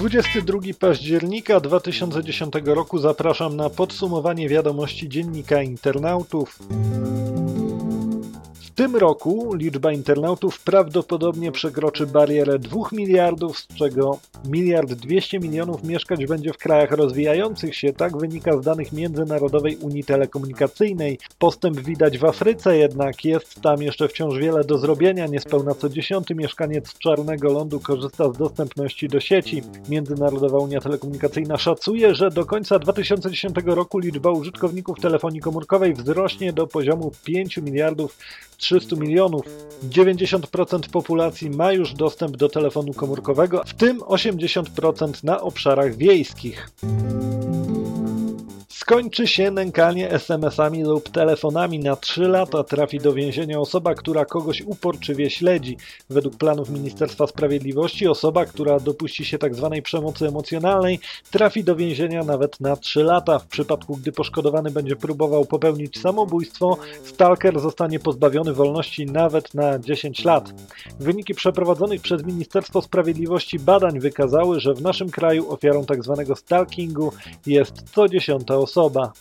22 października 2010 roku zapraszam na podsumowanie wiadomości dziennika internautów. Tym roku liczba internautów prawdopodobnie przekroczy barierę 2 miliardów, z czego miliard 200 milionów mieszkać będzie w krajach rozwijających się, tak wynika z danych Międzynarodowej Unii Telekomunikacyjnej. Postęp widać w Afryce, jednak jest tam jeszcze wciąż wiele do zrobienia. Niespełna co dziesiąty mieszkaniec czarnego lądu korzysta z dostępności do sieci. Międzynarodowa Unia Telekomunikacyjna szacuje, że do końca 2010 roku liczba użytkowników telefonii komórkowej wzrośnie do poziomu 5 miliardów 300 milionów. 90% populacji ma już dostęp do telefonu komórkowego, w tym 80% na obszarach wiejskich. Skończy się nękanie SMS-ami lub telefonami. Na 3 lata trafi do więzienia osoba, która kogoś uporczywie śledzi. Według planów Ministerstwa Sprawiedliwości osoba, która dopuści się tzw. Tak przemocy emocjonalnej, trafi do więzienia nawet na 3 lata. W przypadku, gdy poszkodowany będzie próbował popełnić samobójstwo, stalker zostanie pozbawiony wolności nawet na 10 lat. Wyniki przeprowadzonych przez Ministerstwo Sprawiedliwości badań wykazały, że w naszym kraju ofiarą tzw. Tak stalkingu jest co dziesiąta osoba osoba.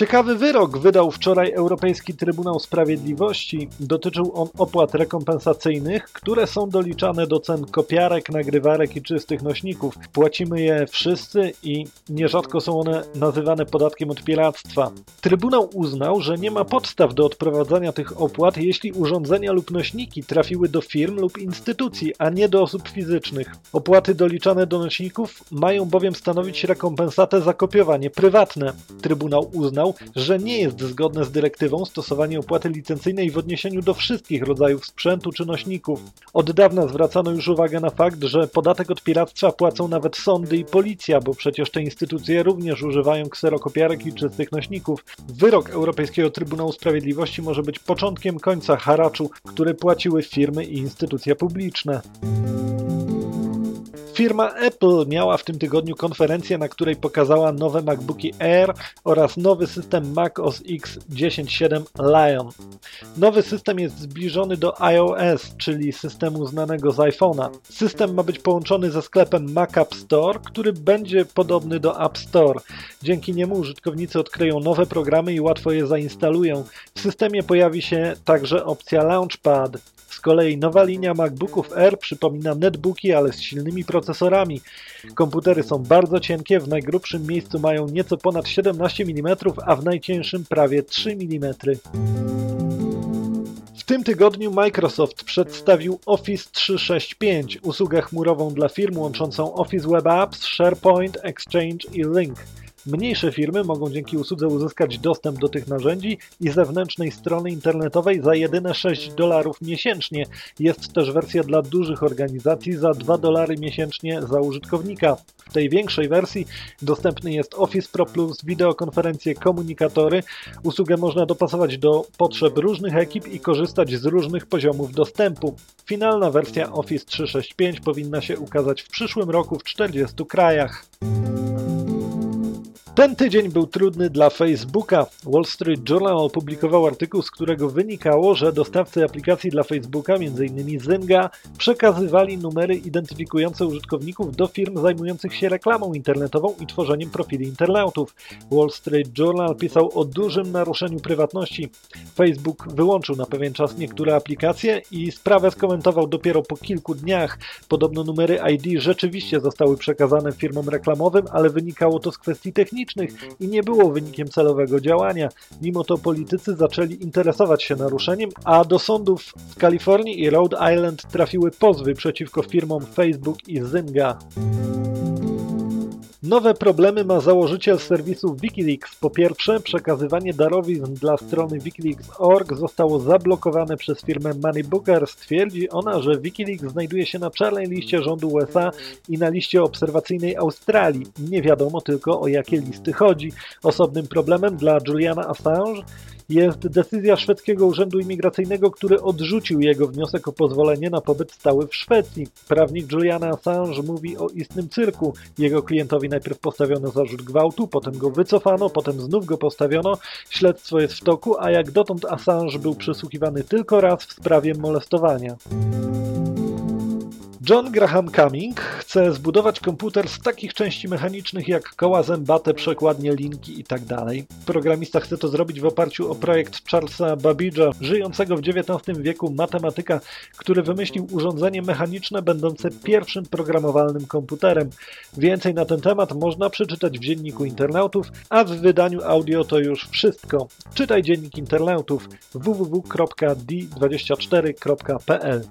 Ciekawy wyrok wydał wczoraj Europejski Trybunał Sprawiedliwości. Dotyczył on opłat rekompensacyjnych, które są doliczane do cen kopiarek, nagrywarek i czystych nośników. Płacimy je wszyscy i nierzadko są one nazywane podatkiem od piractwa. Trybunał uznał, że nie ma podstaw do odprowadzania tych opłat, jeśli urządzenia lub nośniki trafiły do firm lub instytucji, a nie do osób fizycznych. Opłaty doliczane do nośników mają bowiem stanowić rekompensatę za kopiowanie prywatne. Trybunał uznał, że nie jest zgodne z dyrektywą stosowanie opłaty licencyjnej w odniesieniu do wszystkich rodzajów sprzętu czy nośników. Od dawna zwracano już uwagę na fakt, że podatek od piractwa płacą nawet sądy i policja, bo przecież te instytucje również używają kserokopiarek i czystych nośników. Wyrok Europejskiego Trybunału Sprawiedliwości może być początkiem końca haraczu, który płaciły firmy i instytucje publiczne. Firma Apple miała w tym tygodniu konferencję, na której pokazała nowe MacBooki Air oraz nowy system Mac OS X 10.7 Lion. Nowy system jest zbliżony do iOS, czyli systemu znanego z iPhone'a. System ma być połączony ze sklepem Mac App Store, który będzie podobny do App Store. Dzięki niemu użytkownicy odkryją nowe programy i łatwo je zainstalują. W systemie pojawi się także opcja Launchpad. Z kolei nowa linia MacBooków R przypomina netbooki, ale z silnymi procesorami. Komputery są bardzo cienkie, w najgrubszym miejscu mają nieco ponad 17 mm, a w najcieńszym prawie 3 mm. W tym tygodniu Microsoft przedstawił Office 365, usługę chmurową dla firm łączącą Office Web Apps, SharePoint, Exchange i Link. Mniejsze firmy mogą dzięki usłudze uzyskać dostęp do tych narzędzi i zewnętrznej strony internetowej za jedyne 6 dolarów miesięcznie. Jest też wersja dla dużych organizacji za 2 dolary miesięcznie za użytkownika. W tej większej wersji dostępny jest Office Pro Plus, wideokonferencje, komunikatory. Usługę można dopasować do potrzeb różnych ekip i korzystać z różnych poziomów dostępu. Finalna wersja Office 365 powinna się ukazać w przyszłym roku w 40 krajach. Ten tydzień był trudny dla Facebooka. Wall Street Journal opublikował artykuł, z którego wynikało, że dostawcy aplikacji dla Facebooka, m.in. Zynga, przekazywali numery identyfikujące użytkowników do firm zajmujących się reklamą internetową i tworzeniem profili internautów. Wall Street Journal pisał o dużym naruszeniu prywatności. Facebook wyłączył na pewien czas niektóre aplikacje i sprawę skomentował dopiero po kilku dniach. Podobno numery ID rzeczywiście zostały przekazane firmom reklamowym, ale wynikało to z kwestii technicznych i nie było wynikiem celowego działania. Mimo to politycy zaczęli interesować się naruszeniem, a do sądów w Kalifornii i Rhode Island trafiły pozwy przeciwko firmom Facebook i Zynga. Nowe problemy ma założyciel serwisu Wikileaks. Po pierwsze, przekazywanie darowizn dla strony wikileaks.org zostało zablokowane przez firmę Moneybooker. Stwierdzi ona, że Wikileaks znajduje się na czarnej liście rządu USA i na liście obserwacyjnej Australii. Nie wiadomo tylko o jakie listy chodzi. Osobnym problemem dla Juliana Assange jest decyzja szwedzkiego urzędu imigracyjnego, który odrzucił jego wniosek o pozwolenie na pobyt stały w Szwecji. Prawnik Juliana Assange mówi o istnym cyrku. Jego klientowi najpierw postawiono zarzut gwałtu, potem go wycofano, potem znów go postawiono. Śledztwo jest w toku, a jak dotąd Assange był przesłuchiwany tylko raz w sprawie molestowania. John Graham Cumming chce zbudować komputer z takich części mechanicznych jak koła zębate, przekładnie, linki itd. Tak Programista chce to zrobić w oparciu o projekt Charlesa Babbage'a, żyjącego w XIX wieku matematyka, który wymyślił urządzenie mechaniczne będące pierwszym programowalnym komputerem. Więcej na ten temat można przeczytać w Dzienniku Internautów, a w wydaniu audio to już wszystko. Czytaj Dziennik Internautów www.d24.pl